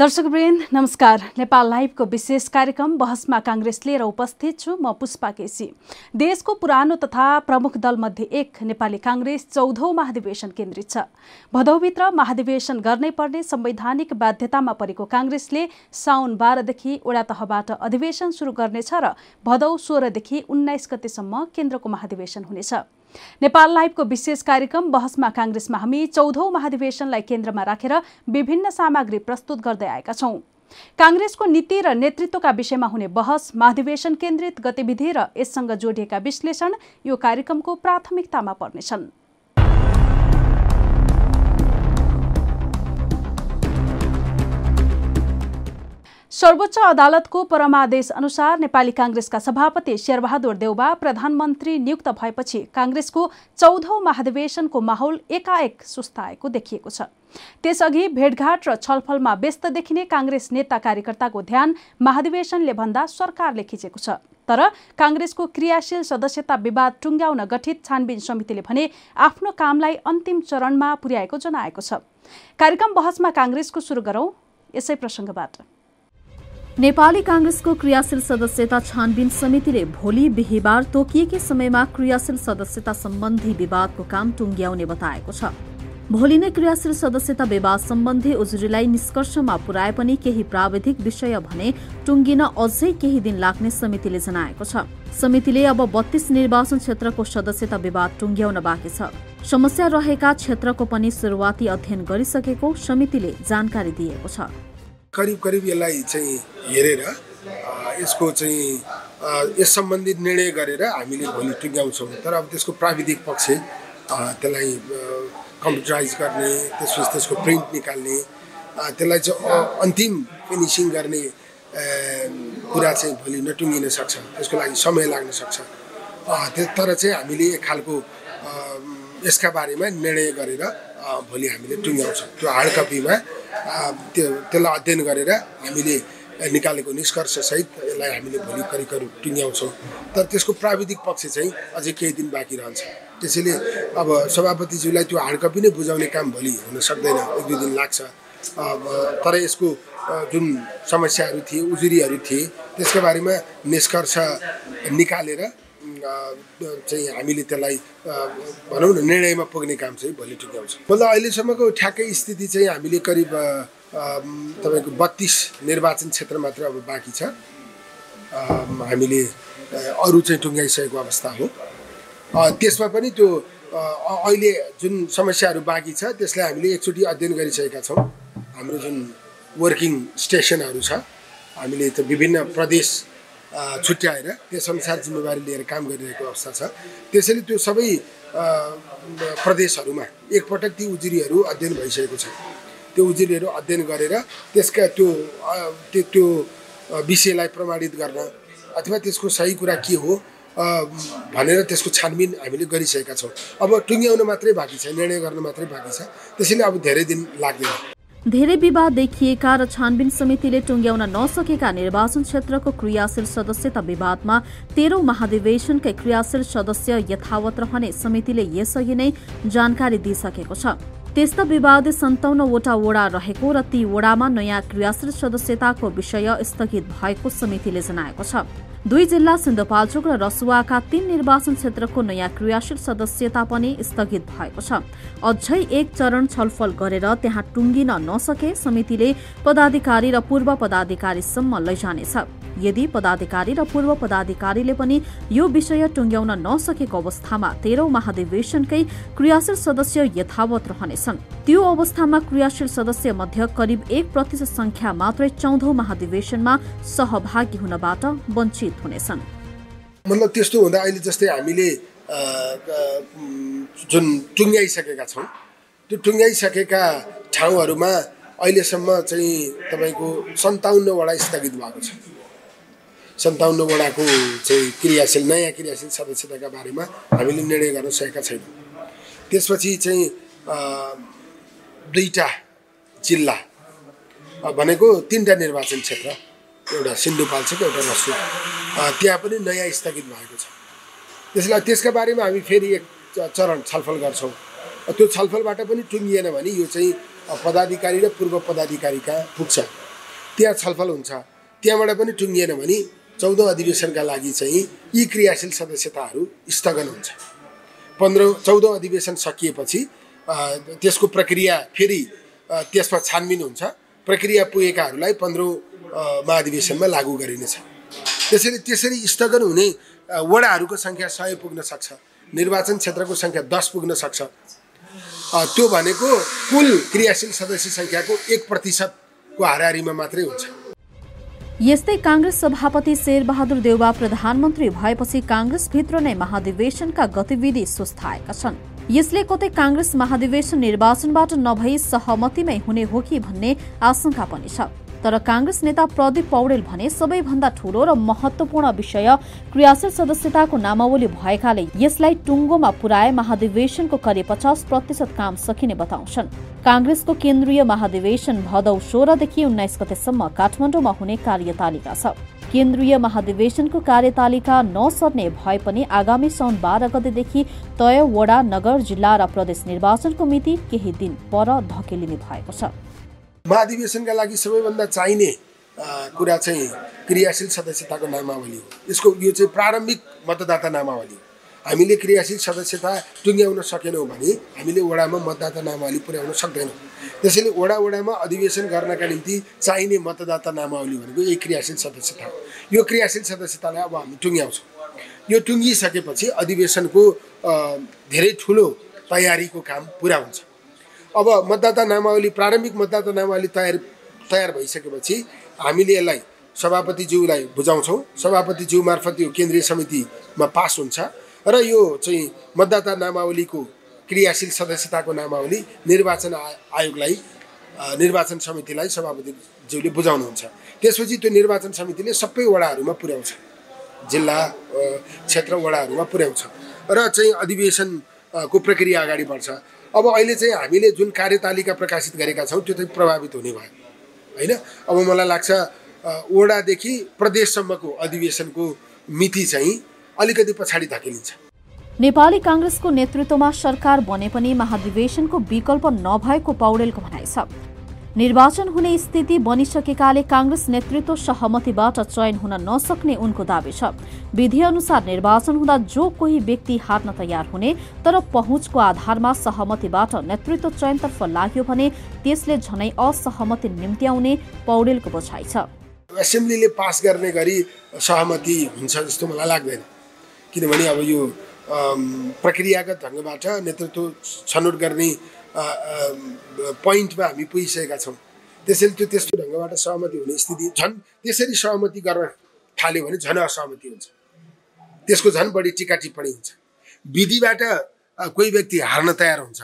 दर्शकवृन्द नमस्कार। नेपाल लाइभको विशेष कार्यक्रम बहसमा काङ्ग्रेस लिएर उपस्थित छु म पुष्पा केसी। देशको पुरानो तथा प्रमुख दलमध्ये एक नेपाली काङ्ग्रेस चौधौँ महाधिवेशन केन्द्रित छ। भदौभित्र महाधिवेशन गर्नै पर्ने संवैधानिक बाध्यतामा परेको काङ्ग्रेसले साउन बाह्रदेखि वडा तहबाट अधिवेशन सुरु गर्नेछ र भदौ सोह्रदेखि उन्नाइस गतेसम्म केन्द्रको महाधिवेशन हुनेछ। नेपाल लाइभको विशेष कार्यक्रम बहसमा काङ्ग्रेसमा हामी चौधौँ महाधिवेशनलाई केन्द्रमा राखेर विभिन्न सामग्री प्रस्तुत गर्दै आएका छौं। काङ्ग्रेसको नीति र नेतृत्वका विषयमा हुने बहस महाधिवेशन केन्द्रित गतिविधि र यससँग जोडिएका विश्लेषण यो कार्यक्रमको प्राथमिकतामा पर्नेछन्। सर्वोच्च अदालतको परमादेश अनुसार नेपाली काङ्ग्रेसका सभापति शेरबहादुर देउबा प्रधानमन्त्री नियुक्त भएपछि काङ्ग्रेसको चौधौँ महाधिवेशनको माहौल एकाएक सुस्ताएको देखिएको छ। त्यसअघि भेटघाट र छलफलमा व्यस्त देखिने काङ्ग्रेस नेता कार्यकर्ताको ध्यान महाधिवेशनले भन्दा सरकारले खिचेको छ। तर काङ्ग्रेसको क्रियाशील सदस्यता विवाद टुङ्ग्याउन गठित छानबिन समितिले भने आफ्नो कामलाई अन्तिम चरणमा पुर्याएको जनाएको छ। कार्यक्रम बहसमा काङ्ग्रेसको सुरु गरौं। यसै प्रसङ्गबाट। नेपाली काङ्ग्रेसको क्रियाशील सदस्यता छानबिन समितिले भोलि बिहिबार तोकिएकै समयमा क्रियाशील सदस्यता सम्बन्धी विवादको काम टुङ्ग्याउने बताएको छ। भोलि नै क्रियाशील सदस्यता विवाद सम्बन्धी उजुरीलाई निष्कर्षमा पुर्याए पनि केही प्राविधिक विषय भने टुङ्गिन अझै केही दिन लाग्ने समितिले जनाएको छ। समितिले अब बत्तीस निर्वाचन क्षेत्रको सदस्यता विवाद टुङ्ग्याउन बाँकी छ। समस्या रहेका क्षेत्रको पनि सुरुवाती अध्ययन गरिसकेको समितिले जानकारी दिएको छ। करिब करिब यसलाई चाहिँ हेरेर यसको चाहिँ यस सम्बन्धित निर्णय गरेर हामीले भोलि टुङ्ग्याउँछौँ। तर अब त्यसको प्राविधिक पक्ष त्यसलाई कम्प्युटराइज गर्ने त्यसपछि त्यसको प्रिन्ट निकाल्ने त्यसलाई चाहिँ अन्तिम फिनिसिङ गर्ने कुरा चाहिँ भोलि नटुङ्गिन सक्छ। त्यसको लागि समय लाग्न सक्छ। तर चाहिँ हामीले एक खालको यसका बारेमा निर्णय गरेर भोलि हामीले टुङ्ग्याउँछौँ। त्यो हार्ड कपीमा त्यो त्यसलाई अध्ययन गरेर हामीले निकालेको निष्कर्षसहित यसलाई हामीले भोलि करिब टुङ्ग्याउँछौँ। तर त्यसको प्राविधिक पक्ष चाहिँ अझै केही दिन बाँकी रहन्छ। त्यसैले अब सभापतिज्यूलाई त्यो हार्ड कपी नै बुझाउने काम भोलि हुन सक्दैन एक दुई दिन लाग्छ। तर यसको जुन समस्याहरू थिए उजुरीहरू थिए त्यसको बारेमा निष्कर्ष निकालेर चाहिँ हामीले त्यसलाई भनौँ न निर्णयमा पुग्ने काम चाहिँ भोलि टुङ्ग्याउँछ मतलब अहिलेसम्मको ठ्याक्कै स्थिति चाहिँ हामीले करिब तपाईँको बत्तिस निर्वाचन क्षेत्र मात्र अब बाँकी छ। हामीले अरू चाहिँ टुङ्ग्याइसकेको अवस्था हो। त्यसमा पनि त्यो अहिले जुन समस्याहरू बाँकी छ त्यसलाई हामीले एकचोटि अध्ययन गरिसकेका छौँ। हाम्रो जुन वर्किङ स्टेसनहरू छ हामीले त विभिन्न प्रदेश छुट्याएर त्यसअनुसार जिम्मेवारी लिएर काम गरिरहेको अवस्था छ। त्यसैले त्यो सबै प्रदेशहरूमा एकपटक ती उजुरीहरू अध्ययन भइसकेको छ। त्यो उजुरीहरू अध्ययन गरेर त्यसका त्यो त्यो विषयलाई प्रमाणित गर्न अथवा त्यसको सही कुरा के हो भनेर त्यसको छानबिन हामीले गरिसकेका छौँ। अब टुङ्ग्याउन मात्रै बाँकी छ निर्णय गर्न मात्रै बाँकी छ। त्यसैले अब धेरै दिन लाग्दैन। धेरै विवाद देखिएका र छानबिन समितिले टुङ्ग्याउन नसकेका निर्वाचन क्षेत्रको क्रियाशील सदस्यता विवादमा तेह्रौं महाधिवेशनकै क्रियाशील सदस्य यथावत रहने समितिले यसअघि नै जानकारी दिइसकेको छ। त्यस्ता विवाद सन्ताउन्नवटा वडा रहेको र ती वडामा नयाँ क्रियाशील सदस्यताको विषय स्थगित भएको समितिले जनाएको छ। दुई जिल्ला सिन्धुपाल्चोक र रसुवाका तीन निर्वाचन क्षेत्रको नयाँ क्रियाशील सदस्यता पनि स्थगित भएको छ। अझै एक चरण छलफल गरेर त्यहाँ टुङ्गिन नसके समितिले पदाधिकारी र पूर्व पदाधिकारीसम्म लैजानेछ। यदि पदाधिकारी र पूर्व पदाधिकारीले पनि यो विषय टुङ्ग्याउन नसकेको अवस्थामा तेह्रौं महाधिवेशनकै क्रियाशील सदस्य यथावत रहनेछन्। त्यो अवस्थामा क्रियाशील सदस्य मध्य करिब एक प्रतिशत संख्या मात्रै चौधौं महाधिवेशनमा सहभागी हुनबाट वञ्चित हुनेछन्। मतलब त्यस्तो हुँदा अहिले जस्तै हामीले जुन टुङ्ग्याइसकेका छौँ त्यो टुङ्ग्याइसकेका ठाउँहरूमा अहिलेसम्म चाहिँ तपाईँको सन्ताउन्नवटा स्थगित भएको छ। सन्ताउन्नवटाको चाहिँ क्रियाशील नयाँ क्रियाशील सदस्यताका बारेमा हामीले निर्णय गर्न सकेका छैनौँ। त्यसपछि चाहिँ दुईवटा जिल्ला भनेको तिनवटा निर्वाचन क्षेत्र एउटा सिन्धुपाल्चोक एउटा रसुवा त्यहाँ पनि नयाँ स्थगित भएको छ। त्यसलाई त्यसका बारेमा हामी फेरि एक चरण छलफल गर्छौँ। त्यो छलफलबाट पनि टुङ्गिएन भने यो चाहिँ पदाधिकारी र पूर्व पदाधिकारी कहाँ पुग्छ। त्यहाँ छलफल हुन्छ। त्यहाँबाट पनि टुङ्गिएन भने चौधौँ अधिवेशनका लागि चाहिँ यी क्रियाशील सदस्यताहरू स्थगन हुन्छ। पन्ध्रौँ चौधौँ अधिवेशन सकिएपछि त्यसको प्रक्रिया फेरि त्यसमा छानबिन हुन्छ। प्रक्रिया पुगेकाहरूलाई पन्ध्रौँ महाधिवेशनमा लागू गरिनेछ। त्यसरी त्यसरी स्थगन हुने वडाहरूको सङ्ख्या सय पुग्न सक्छ। निर्वाचन क्षेत्रको सङ्ख्या दस पुग्न सक्छ। त्यो भनेको कुल क्रियाशील सदस्य सङ्ख्याको एक प्रतिशतको हाराहारीमा मात्रै हुन्छ। यस्तै काङ्ग्रेस सभापति शेरबहादुर देउबा प्रधानमन्त्री भएपछि काङ्ग्रेसभित्र नै महाधिवेशनका गतिविधि सुस्ताएका छन्। यसले कतै काङ्ग्रेस महाधिवेशन निर्वाचनबाट नभई सहमतिमै हुने हो कि भन्ने आशंका पनि छ। तर काङ्ग्रेस नेता प्रदीप पौडेल भने सबैभन्दा ठूलो र महत्वपूर्ण विषय क्रियाशील सदस्यताको नामावली भएकाले यसलाई टुङ्गोमा पुर्याए महाधिवेशनको करिब पचास प्रतिशत काम सकिने बताउँछन्। काङ्ग्रेसको केन्द्रीय महाधिवेशन भदौ सोह्रदेखि उन्नाइस गतेसम्म काठमाडौँमा हुने कार्यतालिका छ। केन्द्रीय महाधिवेशनको कार्यतालिका नसर्ने भए पनि आगामी साउन बाह्र गतेदेखि तय वडा नगर जिल्ला र प्रदेश निर्वाचनको मिति केही दिन पर धकेलिने भएको छ। महाधिवेशनका लागि सबैभन्दा चाहिने कुरा चाहिँ क्रियाशील सदस्यताको नामावली हो। यसको यो चाहिँ प्रारम्भिक मतदाता नामावली हो। हामीले क्रियाशील सदस्यता टुङ्ग्याउन सकेनौँ भने हामीले वडामा मतदाता नामावली पुर्याउन सक्दैनौँ। त्यसैले वडा वडामा अधिवेशन गर्नका निम्ति चाहिने मतदाता नामावली भनेको यही क्रियाशील सदस्यता हो। यो क्रियाशील सदस्यतालाई अब हामी टुङ्ग्याउँछौँ। यो टुङ्गिसकेपछि अधिवेशनको धेरै ठुलो तयारीको काम पुरा हुन्छ। अब मतदाता नामावली प्रारम्भिक मतदाता नामावली तयार तयार भइसकेपछि हामीले यसलाई सभापतिज्यूलाई बुझाउँछौँ। सभापतिज्यू मार्फत यो केन्द्रीय समितिमा पास हुन्छ र यो चाहिँ मतदाता नामावलीको क्रियाशील सदस्यताको नामावली निर्वाचन आयोगलाई निर्वाचन समितिलाई सभापतिज्यूले बुझाउनुहुन्छ। त्यसपछि त्यो निर्वाचन समितिले सबै वडाहरूमा पुर्याउँछ। जिल्ला क्षेत्र वडाहरूमा पुर्याउँछ। र चाहिँ अधिवेशनको प्रक्रिया अगाडि बढ्छ। अब अहिले चाहिँ हामीले जुन कार्यतालिका प्रकाशित गरेका छौँ त्यो चाहिँ प्रभावित हुने भयो। होइन? अब मलाई लाग्छ वडादेखि प्रदेशसम्मको अधिवेशनको मिति चाहिँ अलिकति पछाडि धकेलिन्छ। नेपाली काङ्ग्रेसको नेतृत्वमा सरकार बने पनि महाधिवेशनको विकल्प नभएको पौडेलको भनाइ छ। निर्वाचन हुने स्थिति बनिसकेकाले काङ्ग्रेस नेतृत्व सहमतिबाट चयन हुन नसक्ने उनको दावी छ। विधि अनुसार निर्वाचन हुँदा जो कोही व्यक्ति हार्न तयार हुने तर पहुँचको आधारमा सहमतिबाट नेतृत्व चयनतर्फ लाग्यो भने त्यसले झनै असहमति निम्त्याउने पौडेलको बुझाइ छ। एसेम्ब्लीले पास गर्ने गरी सहमति हुन्छ जस्तो मलाई लाग्दैन। किनभने अब यो प्रक्रियागत ढङ्गबाट नेतृत्व छनौट गर्ने पोइन्टमा हामी पुगिसकेका छौँ। त्यसैले त्यो त्यस्तो ढङ्गबाट सहमति हुने स्थिति झन् त्यसरी सहमति गर्न थाल्यो भने झन् असहमति हुन्छ। त्यसको झन् बढी टिका टिप्पणी हुन्छ। विधिबाट कोही व्यक्ति हार्न तयार हुन्छ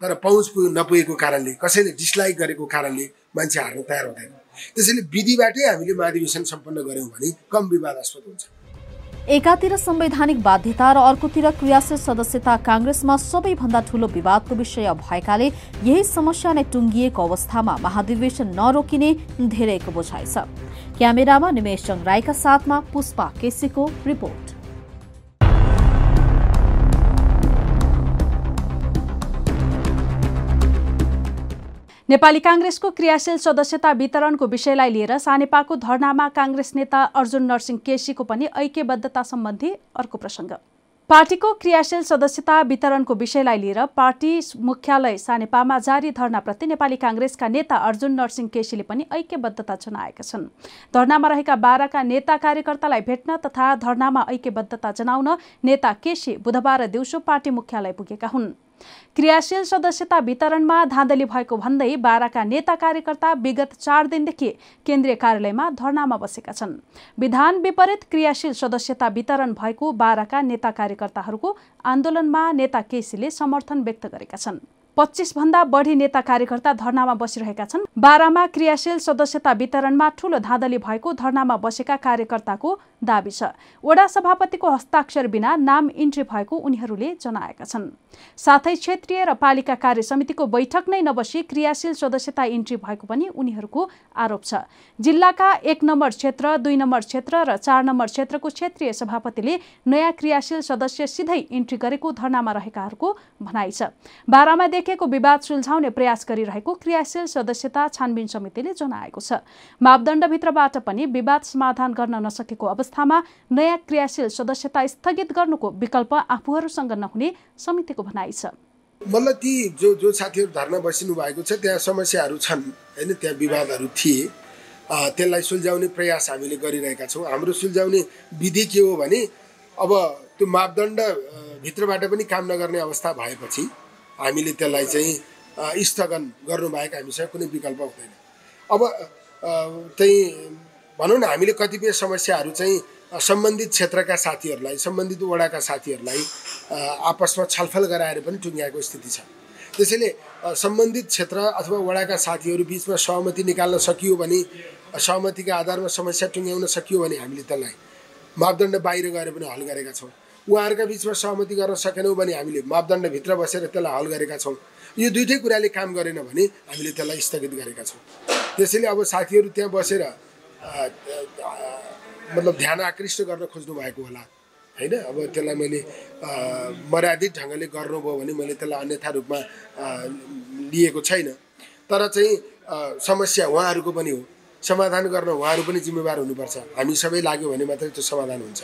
तर पहुँच पुग नपुगेको कारणले कसैले डिसलाइक गरेको कारणले मान्छे हार्न तयार हुँदैन। त्यसैले विधिबाटै हामीले महाधिवेशन सम्पन्न गऱ्यौँ भने कम विवादास्पद हुन्छ। एकातिर संवैधानिक बाध्यता र अर्कोतिर क्रियाशील सदस्यता काङ्ग्रेसमा सबैभन्दा ठूलो विवादको विषय भएकाले यही समस्या नै टुङ्गिएको अवस्थामा महाधिवेशन नरोकिने धेरैको बुझाइ छ। क्यामेरामा निमेश राईका साथमा पुष्पा केसीको रिपोर्ट। नेपाली काङ्ग्रेसको क्रियाशील सदस्यता वितरणको विषयलाई लिएर सानेपाको धरनामा काङ्ग्रेस नेता अर्जुन नरसिंह केसीको पनि ऐक्यबद्धता सम्बन्धी अर्को प्रसङ्ग। पार्टीको क्रियाशील सदस्यता वितरणको विषयलाई लिएर पार्टी मुख्यालय सानेपामा जारी धरनाप्रति नेपाली काङ्ग्रेसका नेता अर्जुन नरसिंह केसीले पनि ऐक्यबद्धता जनाएका छन्। धरनामा रहेका बाह्रका नेता कार्यकर्तालाई भेट्न तथा धरनामा ऐक्यबद्धता जनाउन नेता केसी बुधबार दिउँसो पार्टी मुख्यालय पुगेका हुन्। क्रियाशील सदस्यता वितरणमा धाँधली भएको भन्दै बाह्रका नेता कार्यकर्ता विगत चार दिनदेखि केन्द्रीय कार्यालयमा धरनामा बसेका छन्। विधान विपरीत क्रियाशील सदस्यता वितरण भएको बाह्रका नेता कार्यकर्ताहरूको आन्दोलनमा नेता केसीले समर्थन व्यक्त गरेका छन्। भन्दा बढी नेता कार्यकर्ता धरनामा बसिरहेका छन्। बाह्रमा क्रियाशील सदस्यता वितरणमा ठूलो धाँधली भएको धरनामा बसेका कार्यकर्ताको दावी छ। वडा सभापतिको हस्ताक्षर बिना नाम इन्ट्री भएको उनीहरूले जनाएका छन्। साथै क्षेत्रीय र पालिका कार्य समितिको बैठक नै नबसी क्रियाशील सदस्यता इन्ट्री भएको पनि उनीहरूको आरोप छ। जिल्लाका एक नम्बर क्षेत्र दुई नम्बर क्षेत्र र चार नम्बर क्षेत्रको क्षेत्रीय सभापतिले नयाँ क्रियाशील सदस्य सिधै इन्ट्री गरेको धरनामा रहेकाहरूको भनाइ छ। बाह्रमा देखिएको विवाद सुल्झाउने प्रयास गरिरहेको क्रियाशील सदस्यता छानबिन समितिले जनाएको छ। मापदण्डभित्रबाट पनि विवाद समाधान गर्न नसकेको अवस्थामा नयाँ क्रियाशील सदस्यता स्थगित गर्नुको विकल्प आफूहरूसँग नहुने समितिको भनाइ छ। मतलब ती जो जो साथीहरू धर्ना बसिनु भएको छ त्यहाँ समस्याहरू छन् होइन त्यहाँ विवादहरू थिए। त्यसलाई सुल्झाउने प्रयास हामीले गरिरहेका छौँ। हाम्रो सुल्झाउने विधि के हो भने अब त्यो मापदण्ड भित्रबाट पनि काम नगर्ने अवस्था भएपछि हामीले त्यसलाई चाहिँ स्थगन गर्नुबाहेक हामीसँग कुनै विकल्प हुँदैन। अब चाहिँ भनौँ न हामीले कतिपय समस्याहरू चाहिँ सम्बन्धित क्षेत्रका साथीहरूलाई सम्बन्धित वडाका साथीहरूलाई आपसमा छलफल गराएर पनि टुङ्ग्याएको स्थिति छ। त्यसैले सम्बन्धित क्षेत्र अथवा वडाका साथीहरू बिचमा सहमति निकाल्न सकियो भने सहमतिका आधारमा समस्या टुङ्ग्याउन सकियो भने हामीले त्यसलाई मापदण्ड बाहिर गएर पनि हल गरेका छौँ। उहाँहरूका बिचमा सहमति गर्न सकेनौँ भने हामीले मापदण्डभित्र बसेर त्यसलाई हल गरेका छौँ। यो दुइटै कुराले काम गरेन भने हामीले त्यसलाई स्थगित गरेका छौँ। त्यसैले अब साथीहरू त्यहाँ बसेर मतलब ध्यान आकृष्ट गर्न खोज्नु भएको होला। होइन? अब त्यसलाई मैले मर्यादित ढङ्गले गर्नुभयो भने मैले त्यसलाई अन्यथा रूपमा लिएको छैन। तर चाहिँ समस्या उहाँहरूको पनि हो। समाधान गर्न उहाँहरू पनि जिम्मेवार हुनुपर्छ। हामी सबै लाग्यो भने मात्रै त्यो समाधान हुन्छ।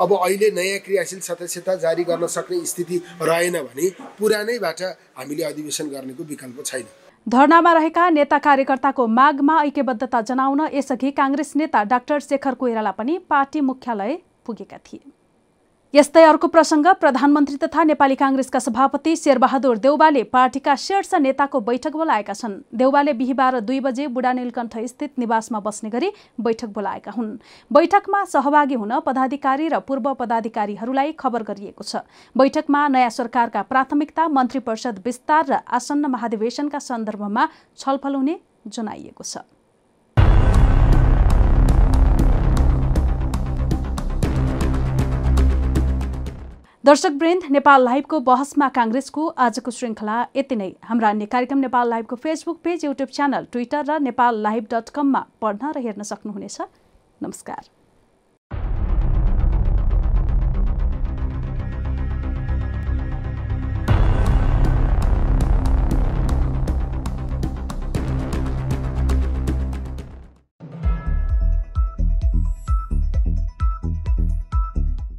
अब अहिले नयाँ क्रियाशील सदस्यता जारी गर्न सक्ने स्थिति रहेन भने पुरानैबाट हामीले अधिवेशन गर्नेको विकल्प छैन। धरनामा रहेका नेता कार्यकर्ताको मागमा ऐक्यबद्धता जनाउन यसअघि काङ्ग्रेस नेता डाक्टर शेखर कोइराला पनि पार्टी मुख्यालय पुगेका थिए। यस्तै अर्को प्रसङ्ग प्रधानमन्त्री तथा नेपाली काङ्ग्रेसका सभापति शेरबहादुर देउबाले पार्टीका शीर्ष नेताको बैठक बोलाएका छन्। देउबाले बिहिबार दुई बजे बुढा नीलकण्ठ स्थित निवासमा बस्ने गरी बैठक बोलाएका हुन्। बैठकमा सहभागी हुन पदाधिकारी र पूर्व पदाधिकारीहरूलाई खबर गरिएको छ। बैठकमा नयाँ सरकारका प्राथमिकता मन्त्री परिषद विस्तार र आसन्न महाधिवेशनका सन्दर्भमा छलफल हुने जनाइएको छ। दर्शक वृन्द नेपाल लाइभको बहसमा काङ्ग्रेसको आजको श्रृङ्खला यति नै। हाम्रा अन्य कार्यक्रम Nepal लाइभको Facebook page YouTube channel Twitter र नेपाल लाइभ डट कममा पढ्न र हेर्न सक्नुहुनेछ। नमस्कार।